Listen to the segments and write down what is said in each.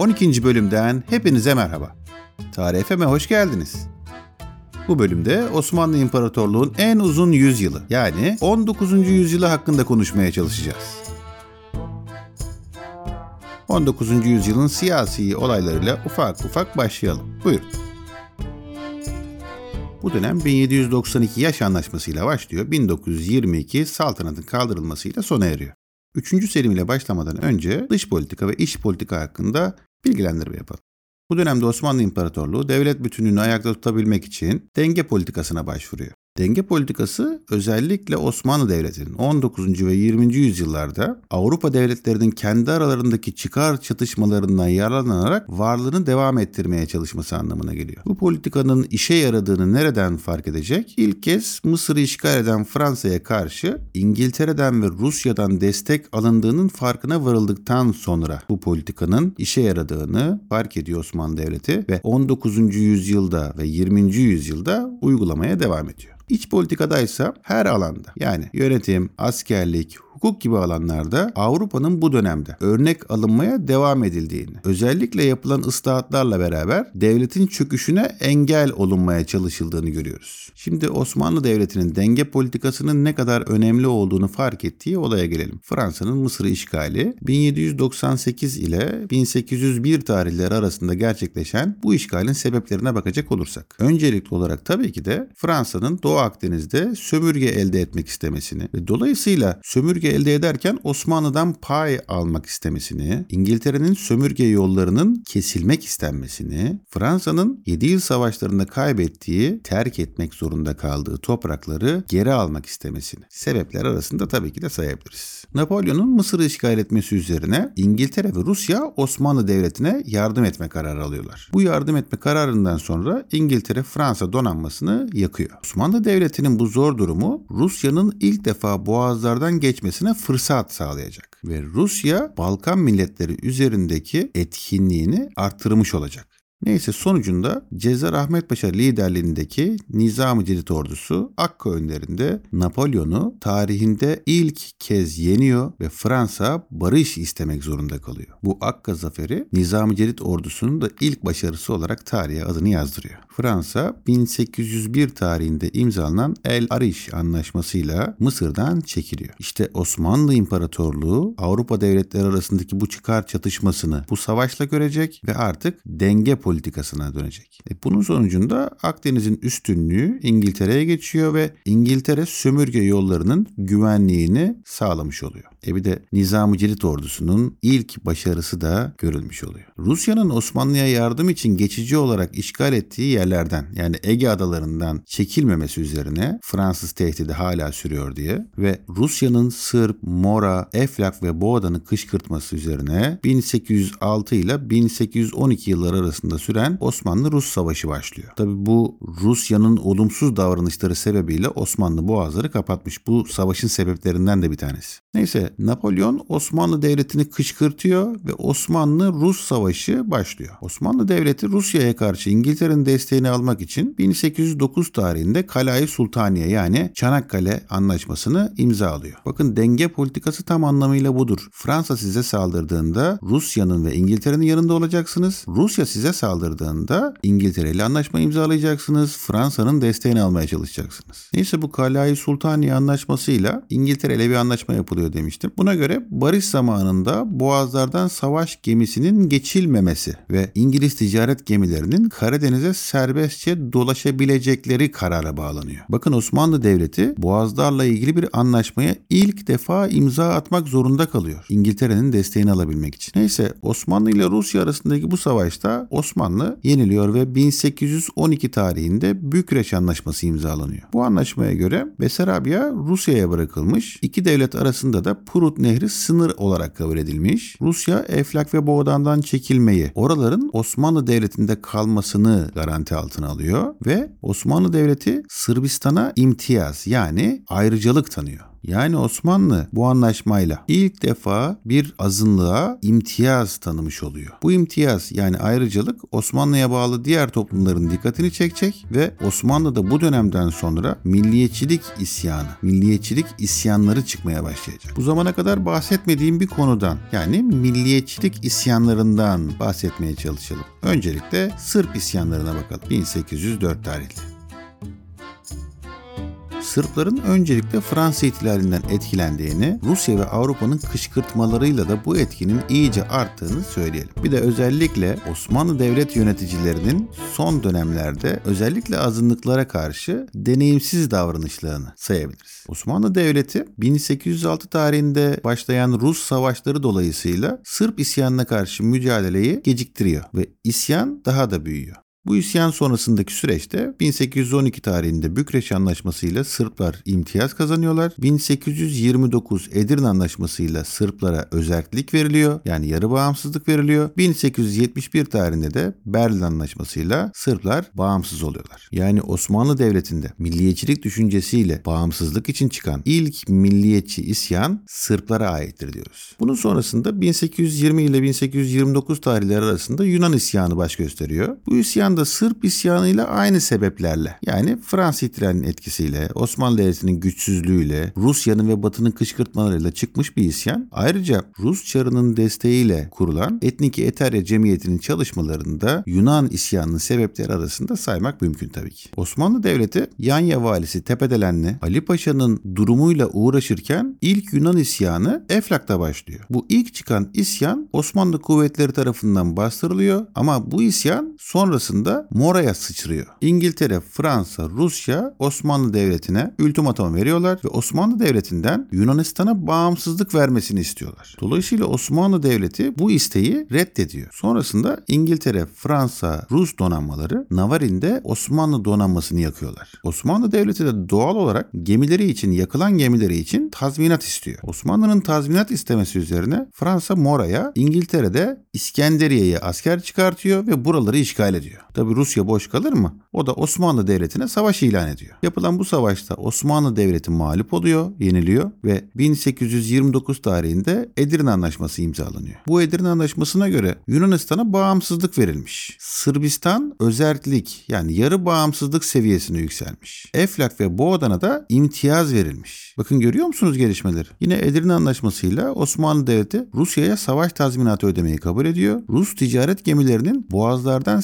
12. bölümden hepinize merhaba. Tarih FM'e hoş geldiniz. Bu bölümde Osmanlı İmparatorluğu'nun en uzun yüzyılı yani 19. yüzyılı hakkında konuşmaya çalışacağız. 19. yüzyılın siyasi olaylarıyla ufak ufak başlayalım. Buyurun. Bu dönem 1792 yaş anlaşmasıyla başlıyor. 1922 saltanatın kaldırılmasıyla sona eriyor. Üçüncü Selim ile başlamadan önce dış politika ve iç politika hakkında bilgilendirme yapalım. Bu dönemde Osmanlı İmparatorluğu devlet bütünlüğünü ayakta tutabilmek için denge politikasına başvuruyor. Denge politikası özellikle Osmanlı Devleti'nin 19. ve 20. yüzyıllarda Avrupa devletlerinin kendi aralarındaki çıkar çatışmalarından yararlanarak varlığını devam ettirmeye çalışması anlamına geliyor. Bu politikanın işe yaradığını nereden fark edecek? İlk kez Mısır'ı işgal eden Fransa'ya karşı İngiltere'den ve Rusya'dan destek alındığının farkına varıldıktan sonra bu politikanın işe yaradığını fark ediyor Osmanlı Devleti ve 19. yüzyılda ve 20. yüzyılda uygulamaya devam ediyor. İç politikadaysa her alanda yani yönetim, askerlik, hukuk gibi alanlarda Avrupa'nın bu dönemde örnek alınmaya devam edildiğini, özellikle yapılan ıslahatlarla beraber devletin çöküşüne engel olunmaya çalışıldığını görüyoruz. Şimdi Osmanlı Devleti'nin denge politikasının ne kadar önemli olduğunu fark ettiği olaya gelelim. Fransa'nın Mısır'ı işgali 1798 ile 1801 tarihleri arasında gerçekleşen bu işgalin sebeplerine bakacak olursak. Öncelikli olarak tabii ki de Fransa'nın Doğu Akdeniz'de sömürge elde etmek istemesini ve dolayısıyla sömürge elde ederken Osmanlı'dan pay almak istemesini, İngiltere'nin sömürge yollarının kesilmek istenmesini, Fransa'nın 7 yıl savaşlarında kaybettiği, terk etmek zorunda kaldığı toprakları geri almak istemesini sebepler arasında tabii ki de sayabiliriz. Napolyon'un Mısır'ı işgal etmesi üzerine İngiltere ve Rusya Osmanlı Devleti'ne yardım etme kararı alıyorlar. Bu yardım etme kararından sonra İngiltere Fransa donanmasını yakıyor. Osmanlı Devleti'nin bu zor durumu Rusya'nın ilk defa boğazlardan geçmesine fırsat sağlayacak ve Rusya Balkan milletleri üzerindeki etkinliğini arttırmış olacak. Neyse sonucunda Cezar Ahmet Paşa liderliğindeki Nizam-ı Celid ordusu Akka önlerinde Napolyon'u tarihinde ilk kez yeniyor ve Fransa barış istemek zorunda kalıyor. Bu Akka zaferi Nizam-ı Celid ordusunun da ilk başarısı olarak tarihe adını yazdırıyor. Fransa 1801 tarihinde imzalanan El Arish anlaşmasıyla Mısır'dan çekiliyor. İşte Osmanlı İmparatorluğu Avrupa devletleri arasındaki bu çıkar çatışmasını bu savaşla görecek ve artık denge politikasına dönecek. E bunun sonucunda Akdeniz'in üstünlüğü İngiltere'ye geçiyor ve İngiltere sömürge yollarının güvenliğini sağlamış oluyor. E bir de Nizam-ı Celid ordusunun ilk başarısı da görülmüş oluyor. Rusya'nın Osmanlı'ya yardım için geçici olarak işgal ettiği yerlerden yani Ege adalarından çekilmemesi üzerine Fransız tehdidi hala sürüyor diye ve Rusya'nın Sırp, Mora, Eflak ve Boğda'nı kışkırtması üzerine 1806 ile 1812 yılları arasında süren Osmanlı-Rus Savaşı başlıyor. Tabi bu Rusya'nın olumsuz davranışları sebebiyle Osmanlı boğazları kapatmış. Bu savaşın sebeplerinden de bir tanesi. Neyse Napolyon Osmanlı Devleti'ni kışkırtıyor ve Osmanlı-Rus Savaşı başlıyor. Osmanlı Devleti Rusya'ya karşı İngiltere'nin desteğini almak için 1809 tarihinde Kalay Sultaniye yani Çanakkale Anlaşması'nı imzalıyor. Bakın denge politikası tam anlamıyla budur. Fransa size saldırdığında Rusya'nın ve İngiltere'nin yanında olacaksınız. Rusya size saldırdığında İngiltere ile anlaşma imzalayacaksınız. Fransa'nın desteğini almaya çalışacaksınız. Neyse bu Kalay Sultaniye Anlaşması'yla İngiltere ile bir anlaşma yapılıyor demiştim. Buna göre barış zamanında boğazlardan savaş gemisinin geçilmemesi ve İngiliz ticaret gemilerinin Karadeniz'e serbestçe dolaşabilecekleri karara bağlanıyor. Bakın Osmanlı Devleti boğazlarla ilgili bir anlaşmaya ilk defa imza atmak zorunda kalıyor. İngiltere'nin desteğini alabilmek için. Neyse Osmanlı ile Rusya arasındaki bu savaşta Osmanlı yeniliyor ve 1812 tarihinde Bükreş Anlaşması imzalanıyor. Bu anlaşmaya göre Besarabya Rusya'ya bırakılmış. İki devlet arasında da Prut Nehri sınır olarak kabul edilmiş. Rusya Eflak ve Boğdan'dan çekilmeyi, oraların Osmanlı Devleti'nde kalmasını garanti altına alıyor ve Osmanlı Devleti Sırbistan'a imtiyaz yani ayrıcalık tanıyor. Yani Osmanlı bu anlaşmayla ilk defa bir azınlığa imtiyaz tanımış oluyor. Bu imtiyaz yani ayrıcalık Osmanlı'ya bağlı diğer toplumların dikkatini çekecek ve Osmanlı'da bu dönemden sonra milliyetçilik isyanı, milliyetçilik isyanları çıkmaya başlayacak. Bu zamana kadar bahsetmediğim bir konudan yani milliyetçilik isyanlarından bahsetmeye çalışalım. Öncelikle Sırp isyanlarına bakalım. 1804 tarihli. Sırpların öncelikle Fransa ihtilalinden etkilendiğini, Rusya ve Avrupa'nın kışkırtmalarıyla da bu etkinin iyice arttığını söyleyelim. Bir de özellikle Osmanlı devlet yöneticilerinin son dönemlerde özellikle azınlıklara karşı deneyimsiz davranışlarını sayabiliriz. Osmanlı Devleti 1806 tarihinde başlayan Rus savaşları dolayısıyla Sırp isyanına karşı mücadeleyi geciktiriyor ve isyan daha da büyüyor. Bu isyan sonrasındaki süreçte 1812 tarihinde Bükreş Anlaşması'yla Sırplar imtiyaz kazanıyorlar. 1829 Edirne Anlaşması'yla Sırplara özellik veriliyor. Yani yarı bağımsızlık veriliyor. 1871 tarihinde de Berlin Anlaşması'yla Sırplar bağımsız oluyorlar. Yani Osmanlı Devleti'nde milliyetçilik düşüncesiyle bağımsızlık için çıkan ilk milliyetçi isyan Sırplara aittir diyoruz. Bunun sonrasında 1820 ile 1829 tarihleri arasında Yunan isyanı baş gösteriyor. Bu isyan isyan da Sırp isyanıyla aynı sebeplerle yani Fransız ihtilalinin etkisiyle, Osmanlı Devleti'nin güçsüzlüğüyle, Rusya'nın ve Batı'nın kışkırtmalarıyla çıkmış bir isyan. Ayrıca Rus çarının desteğiyle kurulan Etniki Eterya Cemiyeti'nin çalışmalarında Yunan isyanının sebepleri arasında saymak mümkün tabii ki. Osmanlı Devleti Yanya valisi Tepedelenli Ali Paşa'nın durumuyla uğraşırken ilk Yunan isyanı Eflak'ta başlıyor. Bu ilk çıkan isyan Osmanlı kuvvetleri tarafından bastırılıyor ama bu isyan sonrasında sırasında Mora'ya sıçrıyor. İngiltere, Fransa, Rusya Osmanlı Devleti'ne ultimatum veriyorlar ve Osmanlı Devleti'nden Yunanistan'a bağımsızlık vermesini istiyorlar. Dolayısıyla Osmanlı Devleti bu isteği reddediyor. Sonrasında İngiltere, Fransa, Rus donanmaları Navarin'de Osmanlı donanmasını yakıyorlar. Osmanlı Devleti de doğal olarak gemileri için yakılan gemileri için tazminat istiyor. Osmanlı'nın tazminat istemesi üzerine Fransa Mora'ya, İngiltere'de İskenderiye'ye asker çıkartıyor ve buraları işgal ediyor. Tabi Rusya boş kalır mı? O da Osmanlı Devleti'ne savaş ilan ediyor. Yapılan bu savaşta Osmanlı Devleti mağlup oluyor, yeniliyor ve 1829 tarihinde Edirne Anlaşması imzalanıyor. Bu Edirne Anlaşması'na göre Yunanistan'a bağımsızlık verilmiş. Sırbistan özerklik yani yarı bağımsızlık seviyesine yükselmiş. Eflak ve Boğdan'a da imtiyaz verilmiş. Bakın görüyor musunuz gelişmeleri? Yine Edirne Anlaşması'yla Osmanlı Devleti Rusya'ya savaş tazminatı ödemeyi kabul ediyor. Rus ticaret gemilerinin boğazlardan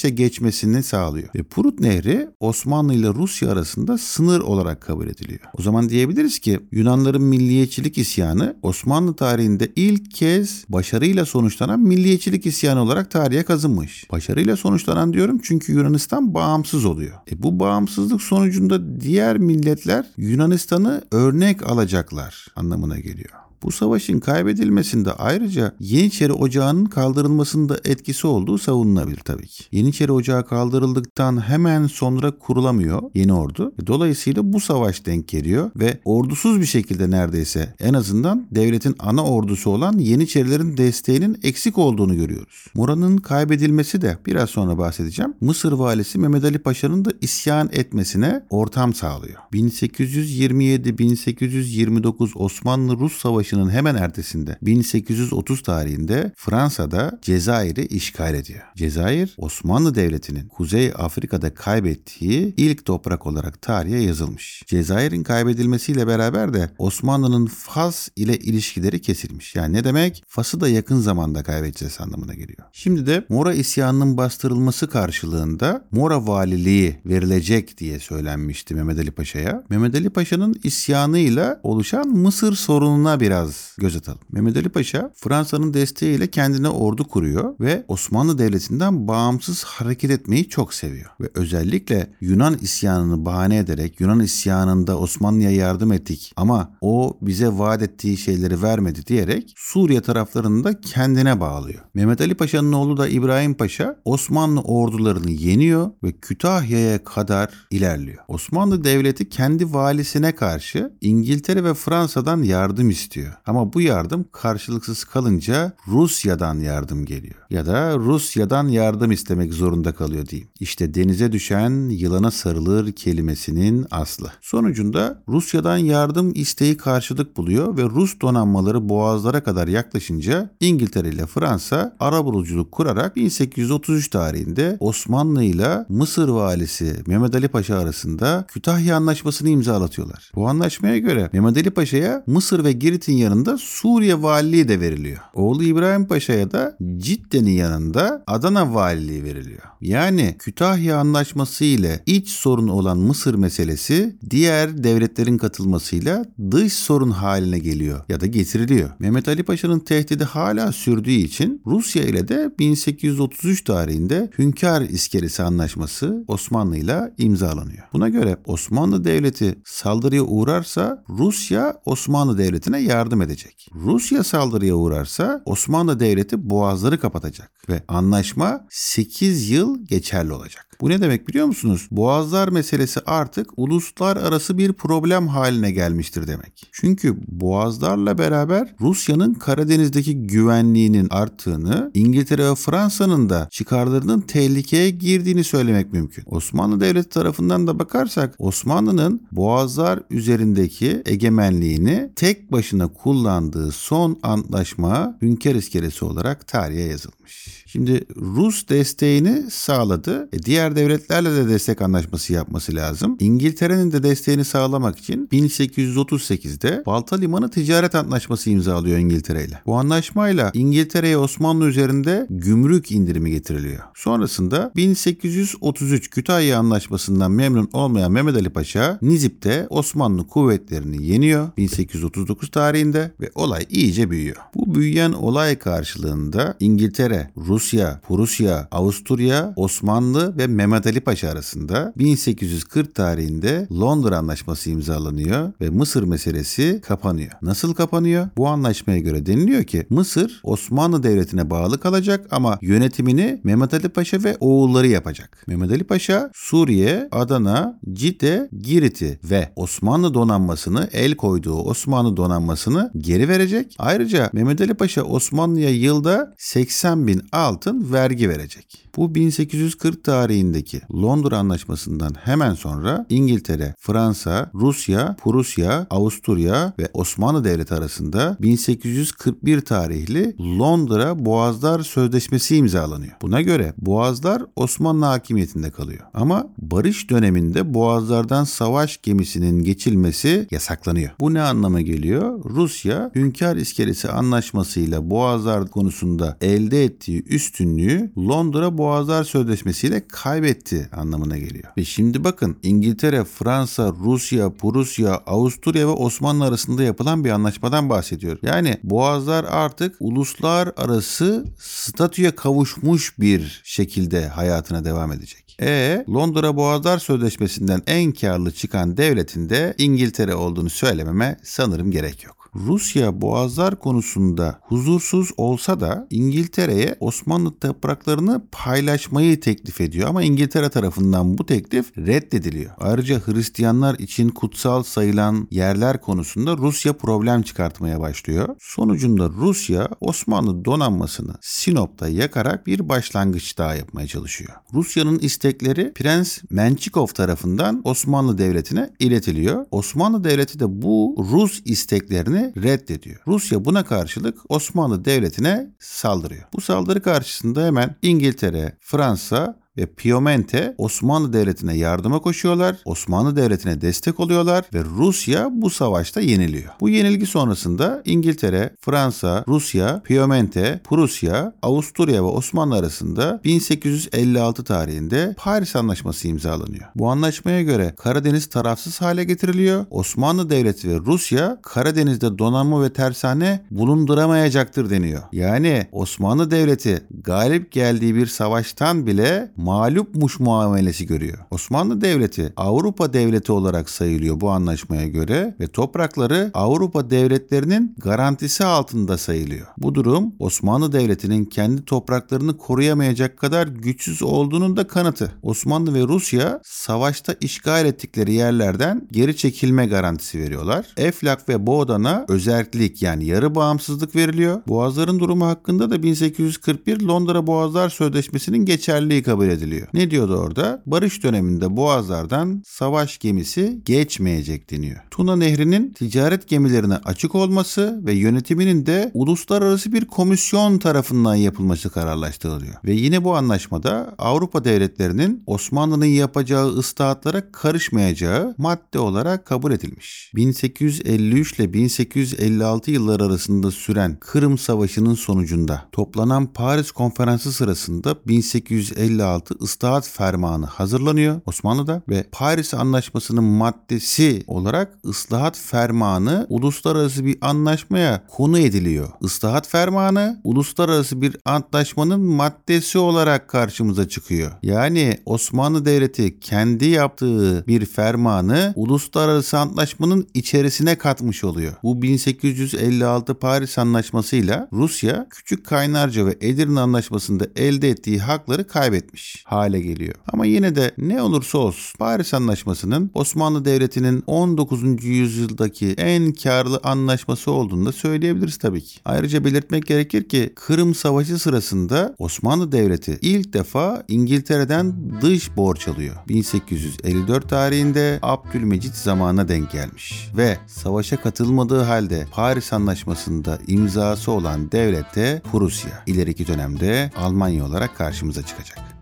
serbestçe geçmesini sağlıyor. Ve Prut Nehri Osmanlı ile Rusya arasında sınır olarak kabul ediliyor. O zaman diyebiliriz ki Yunanların milliyetçilik isyanı Osmanlı tarihinde ilk kez başarıyla sonuçlanan milliyetçilik isyanı olarak tarihe kazınmış. Başarıyla sonuçlanan diyorum çünkü Yunanistan bağımsız oluyor. E bu bağımsızlık sonucunda diğer milletler Yunanistan'ı örnek alacaklar anlamına geliyor. Bu savaşın kaybedilmesinde ayrıca Yeniçeri Ocağı'nın kaldırılmasında etkisi olduğu savunulabilir tabii ki. Yeniçeri Ocağı kaldırıldıktan hemen sonra kurulamıyor yeni ordu. Dolayısıyla bu savaş denk geliyor ve ordusuz bir şekilde neredeyse en azından devletin ana ordusu olan Yeniçerilerin desteğinin eksik olduğunu görüyoruz. Mora'nın kaybedilmesi de biraz sonra bahsedeceğim. Mısır valisi Mehmet Ali Paşa'nın da isyan etmesine ortam sağlıyor. 1827-1829 Osmanlı-Rus Savaşı Savaşı'nın hemen ertesinde 1830 tarihinde Fransa'da Cezayir'i işgal ediyor. Cezayir Osmanlı Devleti'nin Kuzey Afrika'da kaybettiği ilk toprak olarak tarihe yazılmış. Cezayir'in kaybedilmesiyle beraber de Osmanlı'nın Fas ile ilişkileri kesilmiş. Yani ne demek? Fas'ı da yakın zamanda kaybedeceğiz anlamına geliyor. Şimdi de Mora isyanının bastırılması karşılığında Mora valiliği verilecek diye söylenmişti Mehmet Ali Paşa'ya. Mehmet Ali Paşa'nın isyanıyla oluşan Mısır sorununa biraz biraz göz atalım. Mehmet Ali Paşa Fransa'nın desteğiyle kendine ordu kuruyor ve Osmanlı Devleti'nden bağımsız hareket etmeyi çok seviyor. Ve özellikle Yunan isyanını bahane ederek Yunan isyanında Osmanlı'ya yardım ettik ama o bize vaat ettiği şeyleri vermedi diyerek Suriye taraflarını da kendine bağlıyor. Mehmet Ali Paşa'nın oğlu da İbrahim Paşa Osmanlı ordularını yeniyor ve Kütahya'ya kadar ilerliyor. Osmanlı Devleti kendi valisine karşı İngiltere ve Fransa'dan yardım istiyor. Geliyor. Ama bu yardım karşılıksız kalınca Rusya'dan yardım geliyor. Ya da Rusya'dan yardım istemek zorunda kalıyor diyeyim. İşte denize düşen yılana sarılır kelimesinin aslı. Sonucunda Rusya'dan yardım isteği karşılık buluyor ve Rus donanmaları boğazlara kadar yaklaşınca İngiltere ile Fransa arabuluculuk kurarak 1833 tarihinde Osmanlı ile Mısır valisi Mehmet Ali Paşa arasında Kütahya Anlaşması'nı imzalatıyorlar. Bu anlaşmaya göre Mehmet Ali Paşa'ya Mısır ve Girit'in yanında Suriye valiliği de veriliyor. Oğlu İbrahim Paşa'ya da Cidde'nin yanında Adana valiliği veriliyor. Yani Kütahya Anlaşması ile iç sorun olan Mısır meselesi diğer devletlerin katılmasıyla dış sorun haline geliyor ya da getiriliyor. Mehmet Ali Paşa'nın tehdidi hala sürdüğü için Rusya ile de 1833 tarihinde Hünkar İskelesi Anlaşması Osmanlı ile imzalanıyor. Buna göre Osmanlı Devleti saldırıya uğrarsa Rusya Osmanlı Devleti'ne yardım edecek. Rusya saldırıya uğrarsa Osmanlı Devleti boğazları kapatacak ve anlaşma 8 yıl geçerli olacak. Bu ne demek biliyor musunuz? Boğazlar meselesi artık uluslararası bir problem haline gelmiştir demek. Çünkü boğazlarla beraber Rusya'nın Karadeniz'deki güvenliğinin arttığını, İngiltere ve Fransa'nın da çıkarlarının tehlikeye girdiğini söylemek mümkün. Osmanlı Devleti tarafından da bakarsak Osmanlı'nın boğazlar üzerindeki egemenliğini tek başına kullandığı son antlaşma Hünkar İskelesi olarak tarihe yazılmış. Şimdi Rus desteğini sağladı. E diğer devletlerle de destek anlaşması yapması lazım. İngiltere'nin de desteğini sağlamak için 1838'de Balta Limanı Ticaret Antlaşması imzalıyor İngiltere ile. Bu anlaşmayla İngiltere'ye Osmanlı üzerinde gümrük indirimi getiriliyor. Sonrasında 1833 Kütahya Anlaşması'ndan memnun olmayan Mehmet Ali Paşa Nizip'te Osmanlı kuvvetlerini yeniyor 1839 tarihinde ve olay iyice büyüyor. Bu büyüyen olay karşılığında İngiltere, Rusya, Prusya, Avusturya, Osmanlı ve Mehmet Ali Paşa arasında 1840 tarihinde Londra Anlaşması imzalanıyor ve Mısır meselesi kapanıyor. Nasıl kapanıyor? Bu anlaşmaya göre deniliyor ki Mısır Osmanlı Devleti'ne bağlı kalacak ama yönetimini Mehmet Ali Paşa ve oğulları yapacak. Mehmet Ali Paşa Suriye, Adana, Cidde, Girit'i ve Osmanlı donanmasını el koyduğu Osmanlı donanmasını geri verecek. Ayrıca Mehmet Ali Paşa Osmanlı'ya yılda 80 bin altın vergi verecek. Bu 1840 tarihindeki Londra Anlaşması'ndan hemen sonra İngiltere, Fransa, Rusya, Prusya, Avusturya ve Osmanlı Devleti arasında 1841 tarihli Londra Boğazlar Sözleşmesi imzalanıyor. Buna göre Boğazlar Osmanlı hakimiyetinde kalıyor. Ama barış döneminde Boğazlardan savaş gemisinin geçilmesi yasaklanıyor. Bu ne anlama geliyor? Rusya Hünkar İskelesi Anlaşması'yla Boğazlar konusunda elde ettiği üstünlüğü Londra Boğazlar Sözleşmesi ile kaybetti anlamına geliyor. Ve şimdi bakın İngiltere, Fransa, Rusya, Prusya, Avusturya ve Osmanlı arasında yapılan bir anlaşmadan bahsediyor. Yani boğazlar artık uluslararası statüye kavuşmuş bir şekilde hayatına devam edecek. E Londra Boğazlar Sözleşmesi'nden en karlı çıkan devletin de İngiltere olduğunu söylememe sanırım gerek yok. Rusya boğazlar konusunda huzursuz olsa da İngiltere'ye Osmanlı topraklarını paylaşmayı teklif ediyor ama İngiltere tarafından bu teklif reddediliyor. Ayrıca Hristiyanlar için kutsal sayılan yerler konusunda Rusya problem çıkartmaya başlıyor. Sonucunda Rusya Osmanlı donanmasını Sinop'ta yakarak bir başlangıç daha yapmaya çalışıyor. Rusya'nın istekleri Prens Mençikov tarafından Osmanlı Devleti'ne iletiliyor. Osmanlı Devleti de bu Rus isteklerini reddediyor. Rusya buna karşılık Osmanlı Devleti'ne saldırıyor. Bu saldırı karşısında hemen İngiltere, Fransa ve Piemonte Osmanlı Devleti'ne yardıma koşuyorlar. Osmanlı Devleti'ne destek oluyorlar ve Rusya bu savaşta yeniliyor. Bu yenilgi sonrasında İngiltere, Fransa, Rusya, Piemonte, Prusya, Avusturya ve Osmanlı arasında 1856 tarihinde Paris Anlaşması imzalanıyor. Bu anlaşmaya göre Karadeniz tarafsız hale getiriliyor. Osmanlı Devleti ve Rusya Karadeniz'de donanma ve tersane bulunduramayacaktır deniyor. Yani Osmanlı Devleti galip geldiği bir savaştan bile mağlupmuş muamelesi görüyor. Osmanlı Devleti Avrupa devleti olarak sayılıyor bu anlaşmaya göre ve toprakları Avrupa devletlerinin garantisi altında sayılıyor. Bu durum Osmanlı Devleti'nin kendi topraklarını koruyamayacak kadar güçsüz olduğunun da kanıtı. Osmanlı ve Rusya savaşta işgal ettikleri yerlerden geri çekilme garantisi veriyorlar. Eflak ve Boğdan'a özellik yani yarı bağımsızlık veriliyor. Boğazların durumu hakkında da 1841 Londra Boğazlar Sözleşmesi'nin geçerliliği kabul ediliyor. Ne diyordu orada? Barış döneminde boğazlardan savaş gemisi geçmeyecek deniyor. Tuna Nehri'nin ticaret gemilerine açık olması ve yönetiminin de uluslararası bir komisyon tarafından yapılması kararlaştırılıyor. Ve yine bu anlaşmada Avrupa devletlerinin Osmanlı'nın yapacağı ıslahatlara karışmayacağı madde olarak kabul edilmiş. 1853 ile 1856 yıllar arasında süren Kırım Savaşı'nın sonucunda toplanan Paris Konferansı sırasında 1856 ıslahat fermanı hazırlanıyor Osmanlı'da ve Paris Anlaşması'nın maddesi olarak ıslahat fermanı uluslararası bir anlaşmaya konu ediliyor. Islahat fermanı uluslararası bir antlaşmanın maddesi olarak karşımıza çıkıyor. Yani Osmanlı Devleti kendi yaptığı bir fermanı uluslararası antlaşmanın içerisine katmış oluyor. Bu 1856 Paris Anlaşması'yla Rusya Küçük Kaynarca ve Edirne Anlaşması'nda elde ettiği hakları kaybetmiş hale geliyor. Ama yine de ne olursa olsun Paris Anlaşması'nın Osmanlı Devleti'nin 19. yüzyıldaki en karlı anlaşması olduğunu da söyleyebiliriz tabii ki. Ayrıca belirtmek gerekir ki Kırım Savaşı sırasında Osmanlı Devleti ilk defa İngiltere'den dış borç alıyor. 1854 tarihinde Abdülmecit zamanına denk gelmiş ve savaşa katılmadığı halde Paris Anlaşması'nda imzası olan devlet de Prusya. İleriki dönemde Almanya olarak karşımıza çıkacak.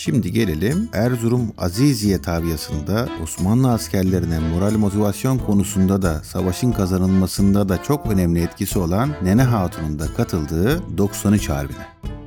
Şimdi gelelim Erzurum Aziziye tabiyasında Osmanlı askerlerine moral motivasyon konusunda da savaşın kazanılmasında da çok önemli etkisi olan Nene Hatun'un da katıldığı 93 Harbi'ne.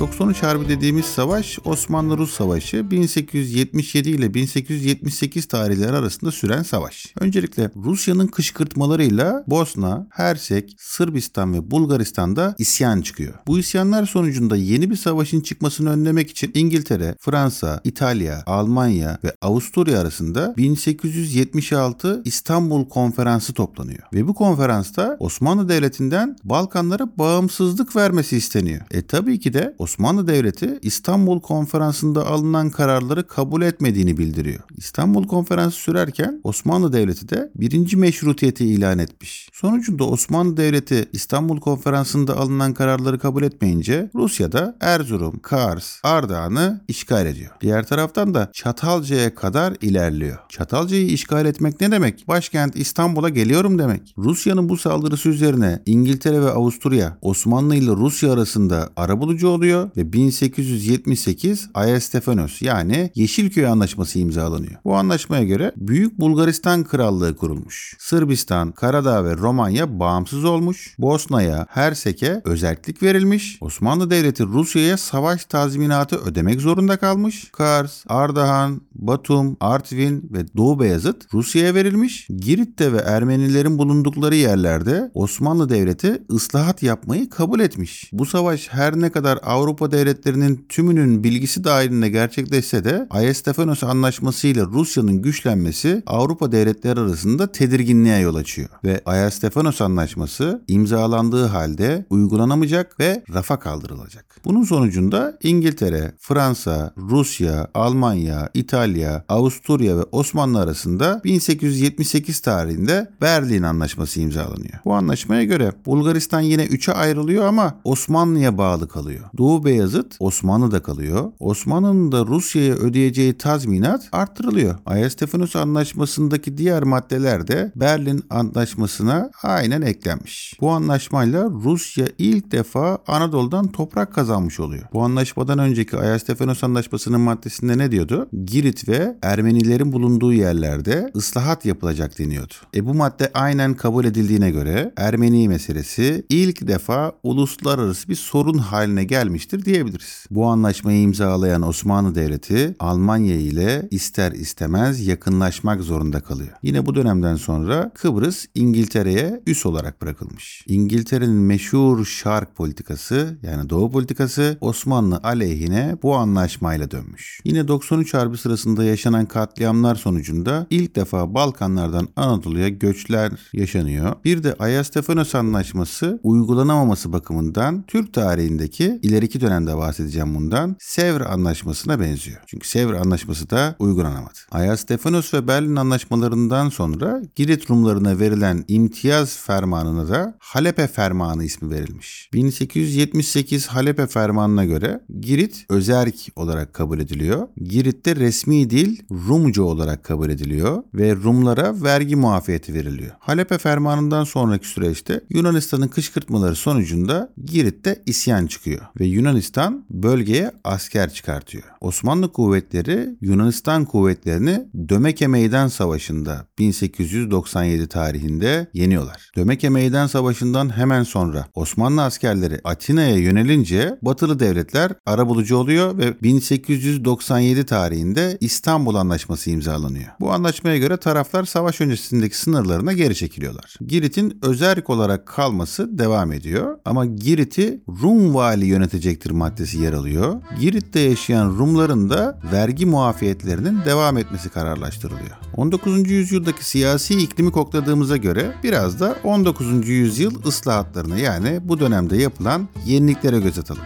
93 Harbi dediğimiz savaş Osmanlı-Rus Savaşı 1877 ile 1878 tarihleri arasında süren savaş. Öncelikle Rusya'nın kışkırtmalarıyla Bosna, Hersek, Sırbistan ve Bulgaristan'da isyan çıkıyor. Bu isyanlar sonucunda yeni bir savaşın çıkmasını önlemek için İngiltere, Fransa, İtalya, Almanya ve Avusturya arasında 1876 İstanbul Konferansı toplanıyor. Ve bu konferansta Osmanlı Devleti'nden Balkanlara bağımsızlık vermesi isteniyor. E tabii ki de Osmanlı Devleti İstanbul Konferansı'nda alınan kararları kabul etmediğini bildiriyor. İstanbul Konferansı sürerken Osmanlı Devleti de birinci meşrutiyeti ilan etmiş. Sonucunda Osmanlı Devleti İstanbul Konferansı'nda alınan kararları kabul etmeyince Rusya da Erzurum, Kars, Ardahan'ı işgal ediyor. Diğer taraftan da Çatalca'ya kadar ilerliyor. Çatalca'yı işgal etmek ne demek? Başkent İstanbul'a geliyorum demek. Rusya'nın bu saldırısı üzerine İngiltere ve Avusturya Osmanlı ile Rusya arasında arabulucu oluyor oluyor ve 1878 Ayasstefanos yani Yeşilköy Anlaşması imzalanıyor. Bu anlaşmaya göre Büyük Bulgaristan Krallığı kurulmuş. Sırbistan, Karadağ ve Romanya bağımsız olmuş. Bosna'ya, Hersek'e özellik verilmiş. Osmanlı Devleti Rusya'ya savaş tazminatı ödemek zorunda kalmış. Kars, Ardahan, Batum, Artvin ve Doğu Beyazıt Rusya'ya verilmiş. Girit'te ve Ermenilerin bulundukları yerlerde Osmanlı Devleti ıslahat yapmayı kabul etmiş. Bu savaş her ne kadar Avrupa devletlerinin tümünün bilgisi dahilinde gerçekleşse de Ayestefanos Anlaşması ile Rusya'nın güçlenmesi Avrupa devletleri arasında tedirginliğe yol açıyor. Ve Ayestefanos Anlaşması imzalandığı halde uygulanamayacak ve rafa kaldırılacak. Bunun sonucunda İngiltere, Fransa, Rusya, Almanya, İtalya, Avusturya ve Osmanlı arasında 1878 tarihinde Berlin Anlaşması imzalanıyor. Bu anlaşmaya göre Bulgaristan yine 3'e ayrılıyor ama Osmanlı'ya bağlı kalıyor. Doğu Beyazıt Osmanlı'da kalıyor. Osmanlı'nın da Rusya'ya ödeyeceği tazminat arttırılıyor. Ayasstefanos Anlaşması'ndaki diğer maddeler de Berlin Anlaşması'na aynen eklenmiş. Bu anlaşmayla Rusya ilk defa Anadolu'dan toprak kazanmış oluyor. Bu anlaşmadan önceki Ayasstefanos Anlaşması'nın maddesinde ne diyordu? Girit ve Ermenilerin bulunduğu yerlerde ıslahat yapılacak deniyordu. E bu madde aynen kabul edildiğine göre Ermeni meselesi ilk defa uluslararası bir sorun haline gelmiş etmiştir diyebiliriz. Bu anlaşmayı imzalayan Osmanlı Devleti Almanya ile ister istemez yakınlaşmak zorunda kalıyor. Yine bu dönemden sonra Kıbrıs İngiltere'ye üs olarak bırakılmış. İngiltere'nin meşhur şark politikası yani doğu politikası Osmanlı aleyhine bu anlaşmayla dönmüş. Yine 93 Harbi sırasında yaşanan katliamlar sonucunda ilk defa Balkanlardan Anadolu'ya göçler yaşanıyor. Bir de Ayastefanos Anlaşması uygulanamaması bakımından Türk tarihindeki ileriki dönemde bahsedeceğim bundan Sevr Anlaşması'na benziyor. Çünkü Sevr Anlaşması da uygulanamadı. Ayastefanos ve Berlin Anlaşmalarından sonra Girit Rumlarına verilen imtiyaz fermanına da Halepe Fermanı ismi verilmiş. 1878 Halepe Fermanı'na göre Girit özerk olarak kabul ediliyor. Girit'te resmi dil Rumca olarak kabul ediliyor ve Rumlara vergi muafiyeti veriliyor. Halepe Fermanı'ndan sonraki süreçte Yunanistan'ın kışkırtmaları sonucunda Girit'te isyan çıkıyor ve Yunanistan bölgeye asker çıkartıyor. Osmanlı kuvvetleri Yunanistan kuvvetlerini Dömeke Meydan Savaşı'nda 1897 tarihinde yeniyorlar. Dömeke Meydan Savaşı'ndan hemen sonra Osmanlı askerleri Atina'ya yönelince batılı devletler arabulucu oluyor ve 1897 tarihinde İstanbul Anlaşması imzalanıyor. Bu anlaşmaya göre taraflar savaş öncesindeki sınırlarına geri çekiliyorlar. Girit'in özerk olarak kalması devam ediyor ama Girit'i Rum vali yönetecektir maddesi yer alıyor. Girit'te yaşayan Rumların da vergi muafiyetlerinin devam etmesi kararlaştırılıyor. 19. yüzyıldaki siyasi iklimi kokladığımıza göre biraz da 19. yüzyıl ıslahatlarını yani bu dönemde yapılan yeniliklere göz atalım.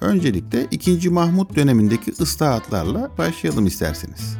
Öncelikle 2. Mahmut dönemindeki ıslahatlarla başlayalım isterseniz.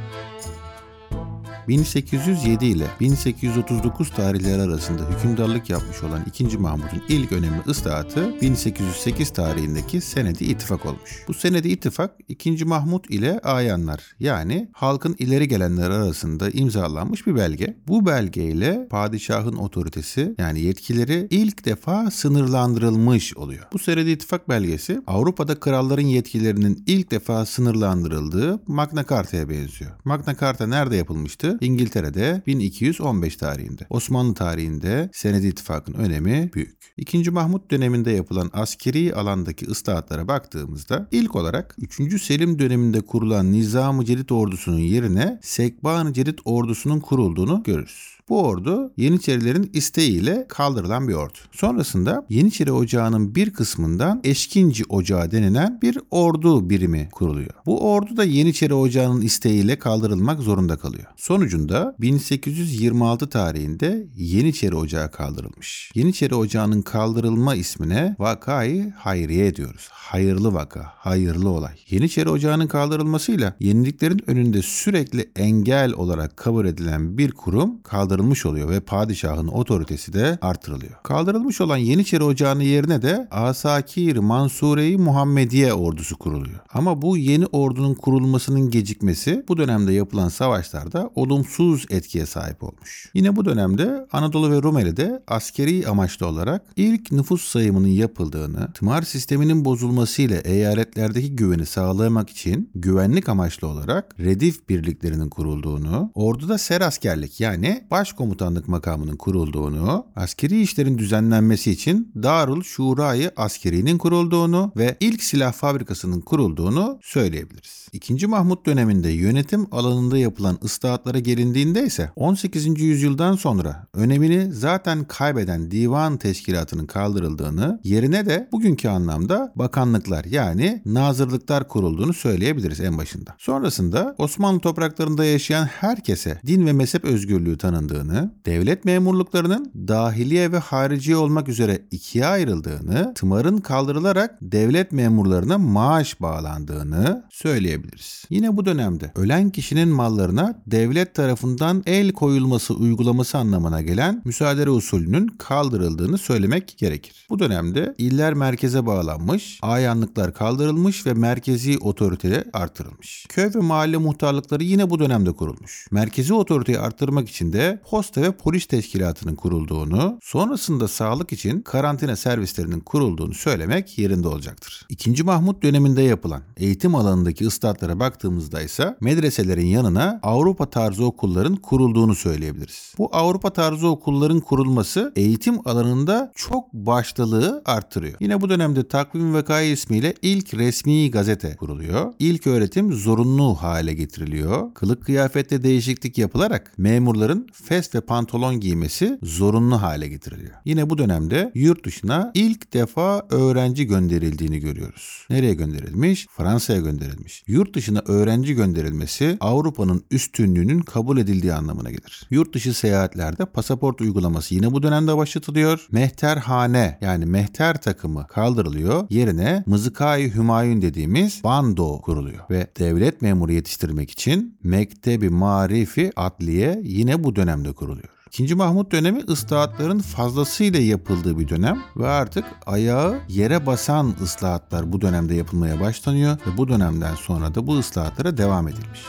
1807 ile 1839 tarihleri arasında hükümdarlık yapmış olan 2. Mahmut'un ilk önemli ıslahatı 1808 tarihindeki Senedi İttifak olmuş. Bu Senedi İttifak 2. Mahmut ile ayanlar yani halkın ileri gelenler arasında imzalanmış bir belge. Bu belgeyle padişahın otoritesi yani yetkileri ilk defa sınırlandırılmış oluyor. Bu Senedi İttifak belgesi Avrupa'da kralların yetkilerinin ilk defa sınırlandırıldığı Magna Carta'ya benziyor. Magna Carta nerede yapılmıştı? İngiltere'de 1215 tarihinde. Osmanlı tarihinde Senedi İttifak'ın önemi büyük. İkinci Mahmut döneminde yapılan askeri alandaki ıslahatlara baktığımızda ilk olarak 3. Selim döneminde kurulan Nizam-ı Celid ordusunun yerine Sekban-ı Celid ordusunun kurulduğunu görürüz. Bu ordu Yeniçerilerin isteğiyle kaldırılan bir ordu. Sonrasında Yeniçeri Ocağı'nın bir kısmından Eşkinci Ocağı denilen bir ordu birimi kuruluyor. Bu ordu da Yeniçeri Ocağı'nın isteğiyle kaldırılmak zorunda kalıyor. Sonucunda 1826 tarihinde Yeniçeri Ocağı kaldırılmış. Yeniçeri Ocağı'nın kaldırılma ismine Vakayı Hayriye diyoruz. Hayırlı vaka, hayırlı olay. Yeniçeri Ocağı'nın kaldırılmasıyla yeniliklerin önünde sürekli engel olarak kabul edilen bir kurum kaldırılmış oluyor ve padişahın otoritesi de artırılıyor. Kaldırılmış olan Yeniçeri Ocağı'nın yerine de Asakir Mansure-i Muhammediye ordusu kuruluyor. Ama bu yeni ordunun kurulmasının gecikmesi bu dönemde yapılan savaşlarda olumsuz etkiye sahip olmuş. Yine bu dönemde Anadolu ve Rumeli'de askeri amaçlı olarak ilk nüfus sayımının yapıldığını, tımar sisteminin bozulmasıyla eyaletlerdeki güveni sağlamak için güvenlik amaçlı olarak redif birliklerinin kurulduğunu, orduda ser askerlik yani başkomutanlık makamının kurulduğunu, askeri işlerin düzenlenmesi için Darul Şurayı Askeri'nin kurulduğunu ve ilk silah fabrikasının kurulduğunu söyleyebiliriz. İkinci Mahmut döneminde yönetim alanında yapılan ıslahatlara gelindiğinde ise 18. yüzyıldan sonra önemini zaten kaybeden divan teşkilatının kaldırıldığını, yerine de bugünkü anlamda bakanlıklar yani nazırlıklar kurulduğunu söyleyebiliriz en başında. Sonrasında Osmanlı topraklarında yaşayan herkese din ve mezhep özgürlüğü tanındığını, devlet memurluklarının dahiliye ve hariciye olmak üzere ikiye ayrıldığını, tımarın kaldırılarak devlet memurlarına maaş bağlandığını söyleyebiliriz. Yine bu dönemde ölen kişinin mallarına devlet tarafından el koyulması uygulaması anlamına gelen müsaade usulünün kaldırıldığını söylemek gerekir. Bu dönemde iller merkeze bağlanmış, ayanlıklar kaldırılmış ve merkezi otorite artırılmış. Köy ve mahalle muhtarlıkları yine bu dönemde kurulmuş. Merkezi otoriteyi arttırmak için de posta ve polis teşkilatının kurulduğunu, sonrasında sağlık için karantina servislerinin kurulduğunu söylemek yerinde olacaktır. İkinci Mahmut döneminde yapılan eğitim alanındaki ıslahatlara baktığımızda ise medreselerin yanına Avrupa tarzı okulların kurulduğunu söyleyebiliriz. Bu Avrupa tarzı okulların kurulması eğitim alanında çok başlılığı arttırıyor. Yine bu dönemde Takvim Vakayı ismiyle ilk resmi gazete kuruluyor. İlk öğretim zorunlu hale getiriliyor. Kılık kıyafette değişiklik yapılarak memurların fes ve pantolon giymesi zorunlu hale getiriliyor. Yine bu dönemde yurt dışına ilk defa öğrenci gönderildiğini görüyoruz. Nereye gönderilmiş? Fransa'ya gönderilmiş. Yurt dışına öğrenci gönderilmesi Avrupa'nın üstünlüğünün kabul edildiği anlamına gelir. Yurt dışı seyahatlerde pasaport uygulaması yine bu dönemde başlatılıyor. Mehterhane yani mehter takımı kaldırılıyor. Yerine Mızıkai Hümayun dediğimiz bando kuruluyor. Ve devlet memuru yetiştirmek için Mektebi Marifi Adliye yine bu dönemde kuruluyor. İkinci Mahmut dönemi ıslahatların fazlasıyla yapıldığı bir dönem ve artık ayağı yere basan ıslahatlar bu dönemde yapılmaya başlanıyor ve bu dönemden sonra da bu ıslahatlara devam edilmiş.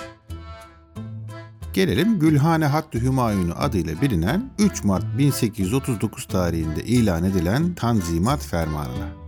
Gelelim Gülhane Hattı Hümayunu adıyla bilinen 3 Mart 1839 tarihinde ilan edilen Tanzimat Fermanı'na.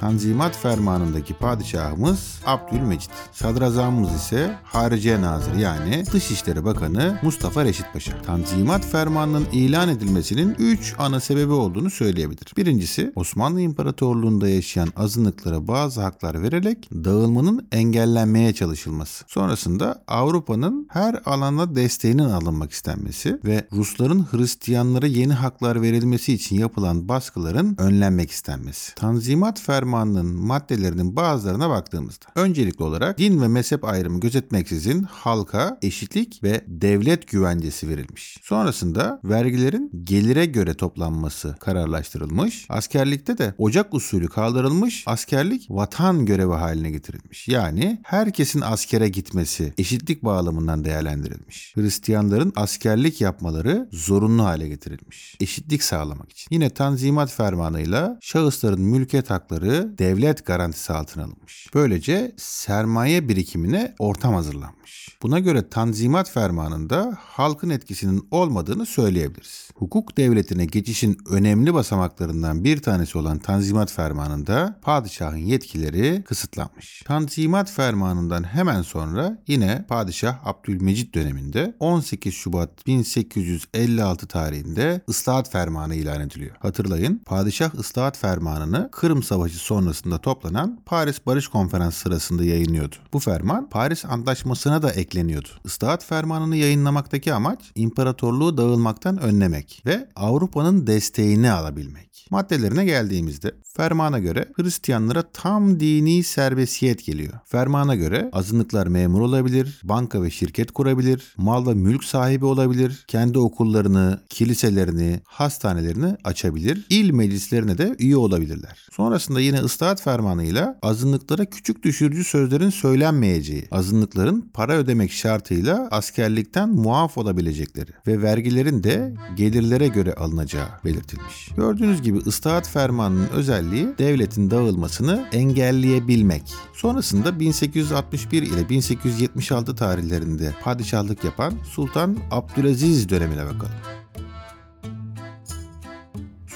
Tanzimat fermanındaki padişahımız Abdülmecit. Sadrazamımız ise Hariciye Nazırı yani Dışişleri Bakanı Mustafa Reşit Paşa. Tanzimat fermanının ilan edilmesinin 3 ana sebebi olduğunu söyleyebilir. Birincisi Osmanlı İmparatorluğu'nda yaşayan azınlıklara bazı haklar vererek dağılmanın engellenmeye çalışılması. Sonrasında Avrupa'nın her alanda desteğinin alınmak istenmesi ve Rusların Hristiyanlara yeni haklar verilmesi için yapılan baskıların önlenmek istenmesi. Tanzimat fermanı fermanının maddelerinin bazılarına baktığımızda öncelikli olarak din ve mezhep ayrımı gözetmeksizin halka eşitlik ve devlet güvencesi verilmiş. Sonrasında vergilerin gelire göre toplanması kararlaştırılmış. Askerlikte de ocak usulü kaldırılmış. Askerlik vatan görevi haline getirilmiş. Yani herkesin askere gitmesi eşitlik bağlamından değerlendirilmiş. Hristiyanların askerlik yapmaları zorunlu hale getirilmiş. Eşitlik sağlamak için. Yine Tanzimat Fermanı'yla şahısların mülkiyet hakları devlet garantisi altına alınmış. Böylece sermaye birikimine ortam hazırlanmış. Buna göre Tanzimat Fermanı'nda halkın etkisinin olmadığını söyleyebiliriz. Hukuk devletine geçişin önemli basamaklarından bir tanesi olan Tanzimat Fermanı'nda padişahın yetkileri kısıtlanmış. Tanzimat Fermanı'ndan hemen sonra yine Padişah Abdülmecit döneminde 18 Şubat 1856 tarihinde ıslahat fermanı ilan ediliyor. Hatırlayın Padişah ıslahat fermanını Kırım Savaşı sonrasında toplanan Paris Barış Konferansı sırasında yayınlıyordu. Bu ferman Paris Antlaşması'na da ekleniyordu. Islahat fermanını yayınlamaktaki amaç imparatorluğu dağılmaktan önlemek ve Avrupa'nın desteğini alabilmek. Maddelerine geldiğimizde fermana göre Hristiyanlara tam dini serbestiyet geliyor. Fermana göre azınlıklar memur olabilir, banka ve şirket kurabilir, mal ve mülk sahibi olabilir, kendi okullarını, kiliselerini, hastanelerini açabilir, il meclislerine de üye olabilirler. Sonrasında yine ıslahat fermanıyla azınlıklara küçük düşürücü sözlerin söylenmeyeceği, azınlıkların para ödemek şartıyla askerlikten muaf olabilecekleri ve vergilerin de gelirlere göre alınacağı belirtilmiş. Gördüğünüz gibi ıslahat fermanının özelliği devletin dağılmasını engelleyebilmek. Sonrasında 1861 ile 1876 tarihlerinde padişahlık yapan Sultan Abdülaziz dönemine bakalım.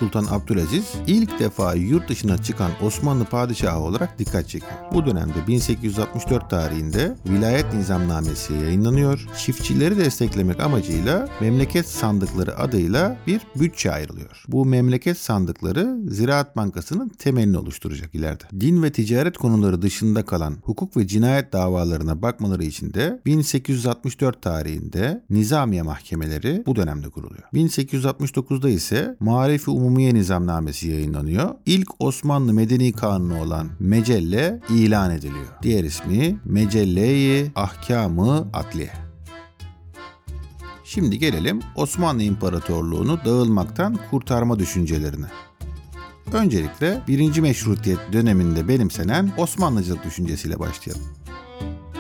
Sultan Abdülaziz ilk defa yurt dışına çıkan Osmanlı padişahı olarak dikkat çekiyor. Bu dönemde 1864 tarihinde Vilayet Nizamnamesi yayınlanıyor. Çiftçileri desteklemek amacıyla memleket sandıkları adıyla bir bütçe ayrılıyor. Bu memleket sandıkları Ziraat Bankası'nın temelini oluşturacak ileride. Din ve ticaret konuları dışında kalan hukuk ve cinayet davalarına bakmaları için de 1864 tarihinde Nizamiye Mahkemeleri bu dönemde kuruluyor. 1869'da ise Marifi Umumiye Nizamnamesi yayınlanıyor. İlk Osmanlı Medeni Kanunu olan Mecelle ilan ediliyor. Diğer ismi Mecelle-i Ahkamı Adliye. Şimdi gelelim Osmanlı İmparatorluğu'nu dağılmaktan kurtarma düşüncelerine. Öncelikle 1. Meşrutiyet döneminde benimsenen Osmanlıcılık düşüncesiyle başlayalım.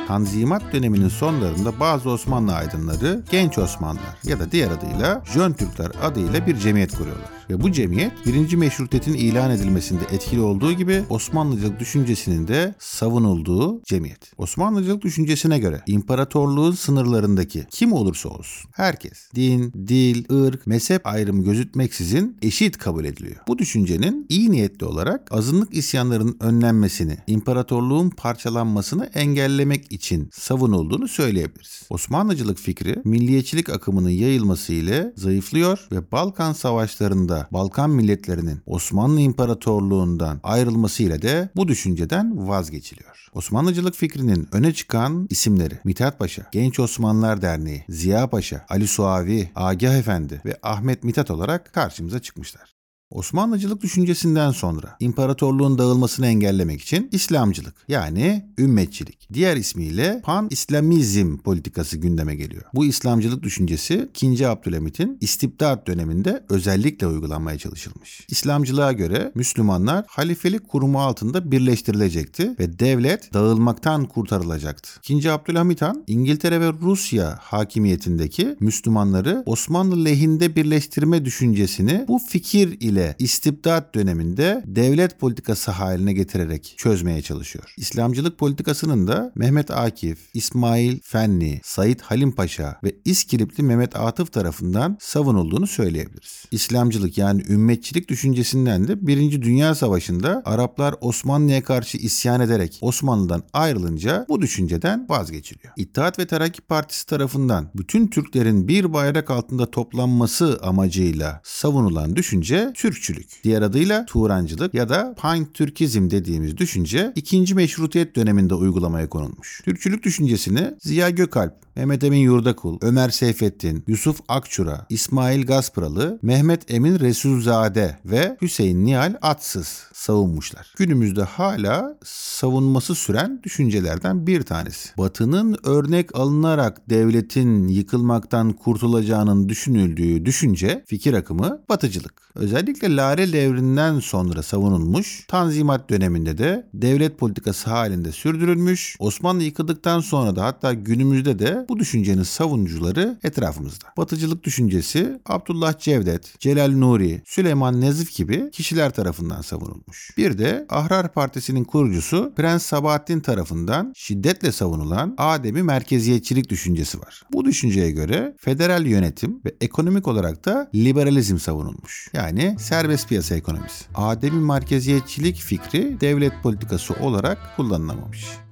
Tanzimat döneminin sonlarında bazı Osmanlı aydınları Genç Osmanlılar ya da diğer adıyla Jön Türkler adıyla bir cemiyet kuruyorlar. Ve bu cemiyet birinci meşrutiyetin ilan edilmesinde etkili olduğu gibi Osmanlıcılık düşüncesinin de savunulduğu cemiyet. Osmanlıcılık düşüncesine göre imparatorluğun sınırlarındaki kim olursa olsun herkes din, dil, ırk, mezhep ayrımı gözütmeksizin eşit kabul ediliyor. Bu düşüncenin iyi niyetli olarak azınlık isyanlarının önlenmesini, imparatorluğun parçalanmasını engellemek için savunulduğunu söyleyebiliriz. Osmanlıcılık fikri milliyetçilik akımının yayılması ile zayıflıyor ve Balkan savaşlarında Balkan milletlerinin Osmanlı İmparatorluğundan ayrılmasıyla de bu düşünceden vazgeçiliyor. Osmanlıcılık fikrinin öne çıkan isimleri Mithat Paşa, Genç Osmanlılar Derneği, Ziya Paşa, Ali Suavi, Agah Efendi ve Ahmet Mithat olarak karşımıza çıkmışlar. Osmanlıcılık düşüncesinden sonra imparatorluğun dağılmasını engellemek için İslamcılık yani ümmetçilik diğer ismiyle pan-İslamizm politikası gündeme geliyor. Bu İslamcılık düşüncesi 2. Abdülhamit'in istibdat döneminde özellikle uygulanmaya çalışılmış. İslamcılığa göre Müslümanlar halifelik kurumu altında birleştirilecekti ve devlet dağılmaktan kurtarılacaktı. 2. Abdülhamit Han İngiltere ve Rusya hakimiyetindeki Müslümanları Osmanlı lehinde birleştirme düşüncesini bu fikir ile ile istibdat döneminde devlet politikası haline getirerek çözmeye çalışıyor. İslamcılık politikasının da Mehmet Akif, İsmail Fenni, Said Halim Paşa ve İskilipli Mehmet Atıf tarafından savunulduğunu söyleyebiliriz. İslamcılık yani ümmetçilik düşüncesinden de Birinci Dünya Savaşı'nda Araplar Osmanlı'ya karşı isyan ederek Osmanlı'dan ayrılınca bu düşünceden vazgeçiliyor. İttihat ve Terakki Partisi tarafından bütün Türklerin bir bayrak altında toplanması amacıyla savunulan düşünce Türkçülük, diğer adıyla Turancılık ya da Pan-Türkizm dediğimiz düşünce ikinci meşrutiyet döneminde uygulamaya konulmuş. Türkçülük düşüncesini Ziya Gökalp, Mehmet Emin Yurdakul, Ömer Seyfettin, Yusuf Akçura, İsmail Gaspıralı, Mehmet Emin Resulzade ve Hüseyin Nihal Atsız savunmuşlar. Günümüzde hala savunması süren düşüncelerden bir tanesi. Batı'nın örnek alınarak devletin yıkılmaktan kurtulacağının düşünüldüğü düşünce, fikir akımı batıcılık. Özellikle Lale devrinden sonra savunulmuş, Tanzimat döneminde de devlet politikası halinde sürdürülmüş, Osmanlı yıkıldıktan sonra da hatta günümüzde de bu düşüncenin savunucuları etrafımızda. Batıcılık düşüncesi Abdullah Cevdet, Celal Nuri, Süleyman Nezif gibi kişiler tarafından savunulmuş. Bir de Ahrar Partisi'nin kurucusu Prens Sabahattin tarafından şiddetle savunulan Ademi merkeziyetçilik düşüncesi var. Bu düşünceye göre federal yönetim ve ekonomik olarak da liberalizm savunulmuş. Yani serbest piyasa ekonomisi. Ademi merkeziyetçilik fikri devlet politikası olarak kullanılamamış.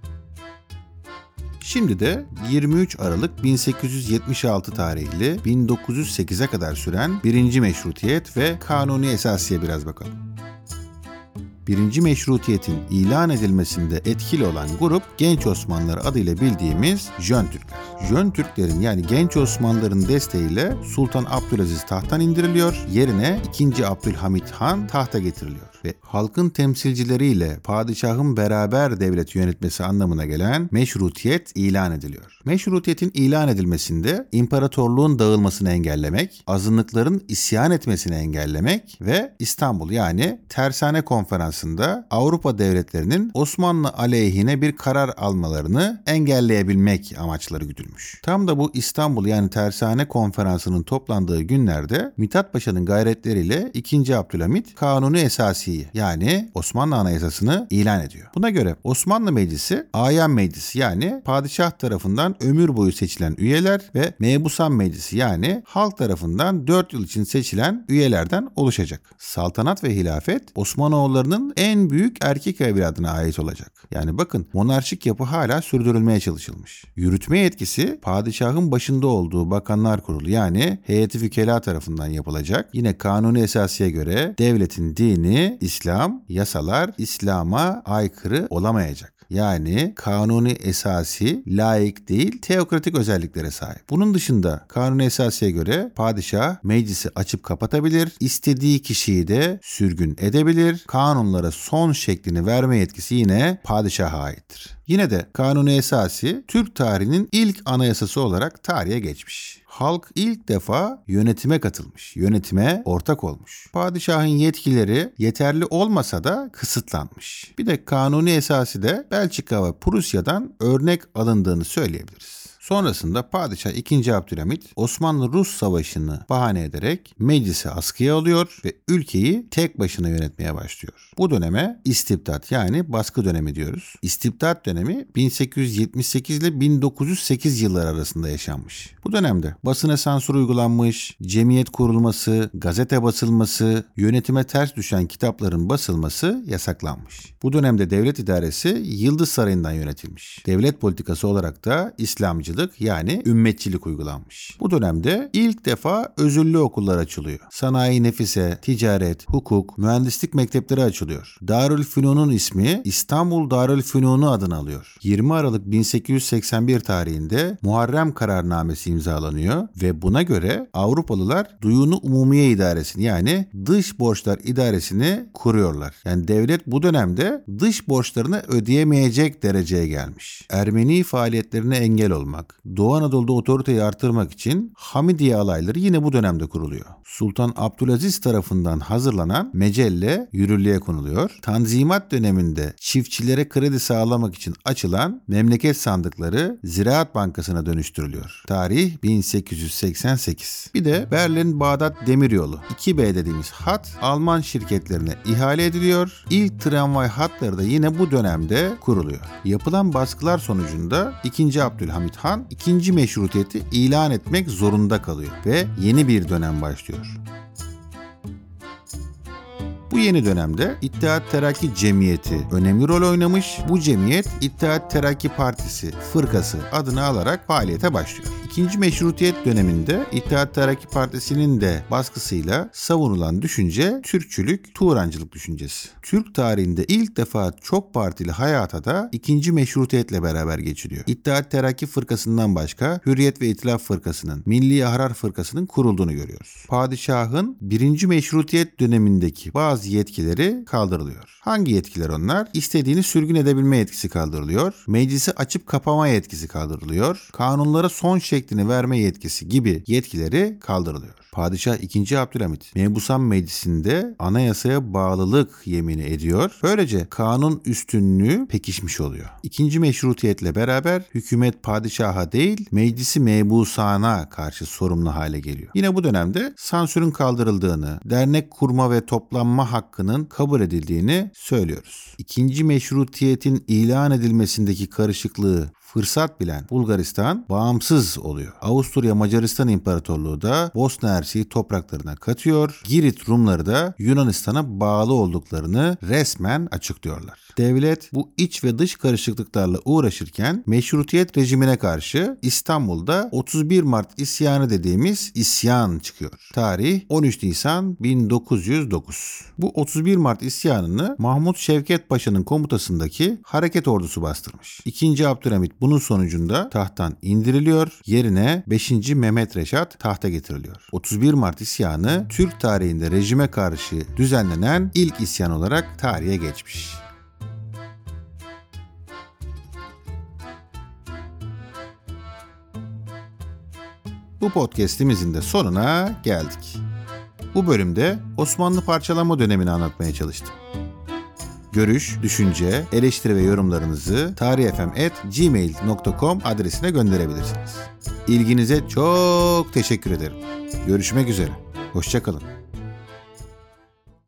Şimdi de 23 Aralık 1876 tarihli 1908'e kadar süren birinci meşrutiyet ve kanuni esasiye biraz bakalım. Birinci meşrutiyetin ilan edilmesinde etkili olan grup Genç Osmanlılar adıyla bildiğimiz Jön Türkler. Jön Türklerin yani Genç Osmanlıların desteğiyle Sultan Abdülaziz tahttan indiriliyor, yerine 2. Abdülhamit Han tahta getiriliyor ve halkın temsilcileriyle padişahın beraber devlet yönetmesi anlamına gelen meşrutiyet ilan ediliyor. Meşrutiyetin ilan edilmesinde imparatorluğun dağılmasını engellemek, azınlıkların isyan etmesini engellemek ve İstanbul yani Tersane Konferansı'nda Avrupa devletlerinin Osmanlı aleyhine bir karar almalarını engelleyebilmek amaçları güdülmüş. Tam da bu İstanbul yani Tersane Konferansı'nın toplandığı günlerde Mithat Paşa'nın gayretleriyle 2. Abdülhamit kanunu esasiyi yani Osmanlı Anayasası'nı ilan ediyor. Buna göre Osmanlı Meclisi Ayan Meclisi yani padişah tarafından ömür boyu seçilen üyeler ve Mebusan Meclisi yani halk tarafından 4 yıl için seçilen üyelerden oluşacak. Saltanat ve hilafet Osmanoğullarının en büyük erkek evladına ait olacak. Yani bakın monarşik yapı hala sürdürülmeye çalışılmış. Yürütme yetkisi padişahın başında olduğu bakanlar kurulu yani heyeti fükela tarafından yapılacak. Yine kanuni esasiye göre devletin dini İslam, yasalar İslam'a aykırı olamayacak. Yani kanuni esası layık değil teokratik özelliklere sahip. Bunun dışında kanuni esasiye göre padişah meclisi açıp kapatabilir, istediği kişiyi de sürgün edebilir. Kanunlara son şeklini verme yetkisi yine padişaha aittir. Yine de Kanuni Esası Türk tarihinin ilk anayasası olarak tarihe geçmiş. Halk ilk defa yönetime katılmış, yönetime ortak olmuş. Padişahın yetkileri yeterli olmasa da kısıtlanmış. Bir de kanuni esası da Belçika ve Prusya'dan örnek alındığını söyleyebiliriz. Sonrasında Padişah 2. Abdülhamit Osmanlı-Rus Savaşı'nı bahane ederek meclisi askıya alıyor ve ülkeyi tek başına yönetmeye başlıyor. Bu döneme istibdat yani baskı dönemi diyoruz. İstibdat dönemi 1878 ile 1908 yılları arasında yaşanmış. Bu dönemde basına sansür uygulanmış, cemiyet kurulması, gazete basılması, yönetime ters düşen kitapların basılması yasaklanmış. Bu dönemde devlet idaresi Yıldız Sarayı'ndan yönetilmiş. Devlet politikası olarak da İslamcılık yani ümmetçilik uygulanmış. Bu dönemde ilk defa özürlü okullar açılıyor. Sanayi nefise, ticaret, hukuk, mühendislik mektepleri açılıyor. Darülfünun'un ismi İstanbul Darülfünunu adını alıyor. 20 Aralık 1881 tarihinde Muharrem kararnamesi imzalanıyor ve buna göre Avrupalılar Duyunu Umumiye İdaresini yani dış borçlar idaresini kuruyorlar. Yani devlet bu dönemde dış borçlarını ödeyemeyecek dereceye gelmiş. Ermeni faaliyetlerine engel olmak, Doğu Anadolu'da otoriteyi artırmak için Hamidiye alayları yine bu dönemde kuruluyor. Sultan Abdülaziz tarafından hazırlanan mecelle yürürlüğe konuluyor. Tanzimat döneminde çiftçilere kredi sağlamak için açılan memleket sandıkları Ziraat Bankası'na dönüştürülüyor. Tarih 1888. Bir de Berlin Bağdat Demiryolu 2B dediğimiz hat Alman şirketlerine ihale ediliyor. İlk tramvay hatları da yine bu dönemde kuruluyor. Yapılan baskılar sonucunda 2. Abdülhamit Han ikinci meşrutiyeti ilan etmek zorunda kalıyor ve yeni bir dönem başlıyor. Bu yeni dönemde İttihat Terakki Cemiyeti önemli rol oynamış. Bu cemiyet İttihat Terakki Partisi fırkası adını alarak faaliyete başlıyor. İkinci meşrutiyet döneminde İttihat Terakki Partisi'nin de baskısıyla savunulan düşünce Türkçülük, Turancılık düşüncesi. Türk tarihinde ilk defa çok partili hayata da ikinci meşrutiyetle beraber geçiliyor. İttihat Terakki Fırkası'ndan başka Hürriyet ve İtilaf Fırkası'nın, Milli Ahrar Fırkası'nın kurulduğunu görüyoruz. Padişahın birinci meşrutiyet dönemindeki bazı yetkileri kaldırılıyor. Hangi yetkiler onlar? İstediğini sürgün edebilme yetkisi kaldırılıyor. Meclisi açıp kapama yetkisi kaldırılıyor. Kanunlara son şeklini verme yetkisi gibi yetkileri kaldırılıyor. Padişah 2. Abdülhamit Mebusan Meclisi'nde anayasaya bağlılık yemini ediyor. Böylece kanun üstünlüğü pekişmiş oluyor. İkinci meşrutiyetle beraber hükümet padişaha değil meclisi mebusana karşı sorumlu hale geliyor. Yine bu dönemde sansürün kaldırıldığını, dernek kurma ve toplanma hakkının kabul edildiğini söylüyoruz. İkinci meşrutiyetin ilan edilmesindeki karışıklığı fırsat bilen Bulgaristan bağımsız oluyor. Avusturya Macaristan İmparatorluğu da Bosna Hersek'i topraklarına katıyor. Girit Rumları da Yunanistan'a bağlı olduklarını resmen açıklıyorlar. Devlet bu iç ve dış karışıklıklarla uğraşırken meşrutiyet rejimine karşı İstanbul'da 31 Mart isyanı dediğimiz isyan çıkıyor. Tarih 13 Nisan 1909. Bu 31 Mart isyanını Mahmut Şevket Paşa'nın komutasındaki hareket ordusu bastırmış. 2. Abdülhamit bunun sonucunda tahttan indiriliyor. Yerine 5. Mehmet Reşat tahta getiriliyor. 31 Mart isyanı Türk tarihinde rejime karşı düzenlenen ilk isyan olarak tarihe geçmiş. Bu podcast'imizin de sonuna geldik. Bu bölümde Osmanlı parçalanma dönemini anlatmaya çalıştım. Görüş, düşünce, eleştiri ve yorumlarınızı tarihfm.gmail.com adresine gönderebilirsiniz. İlginize çok teşekkür ederim. Görüşmek üzere. Hoşçakalın.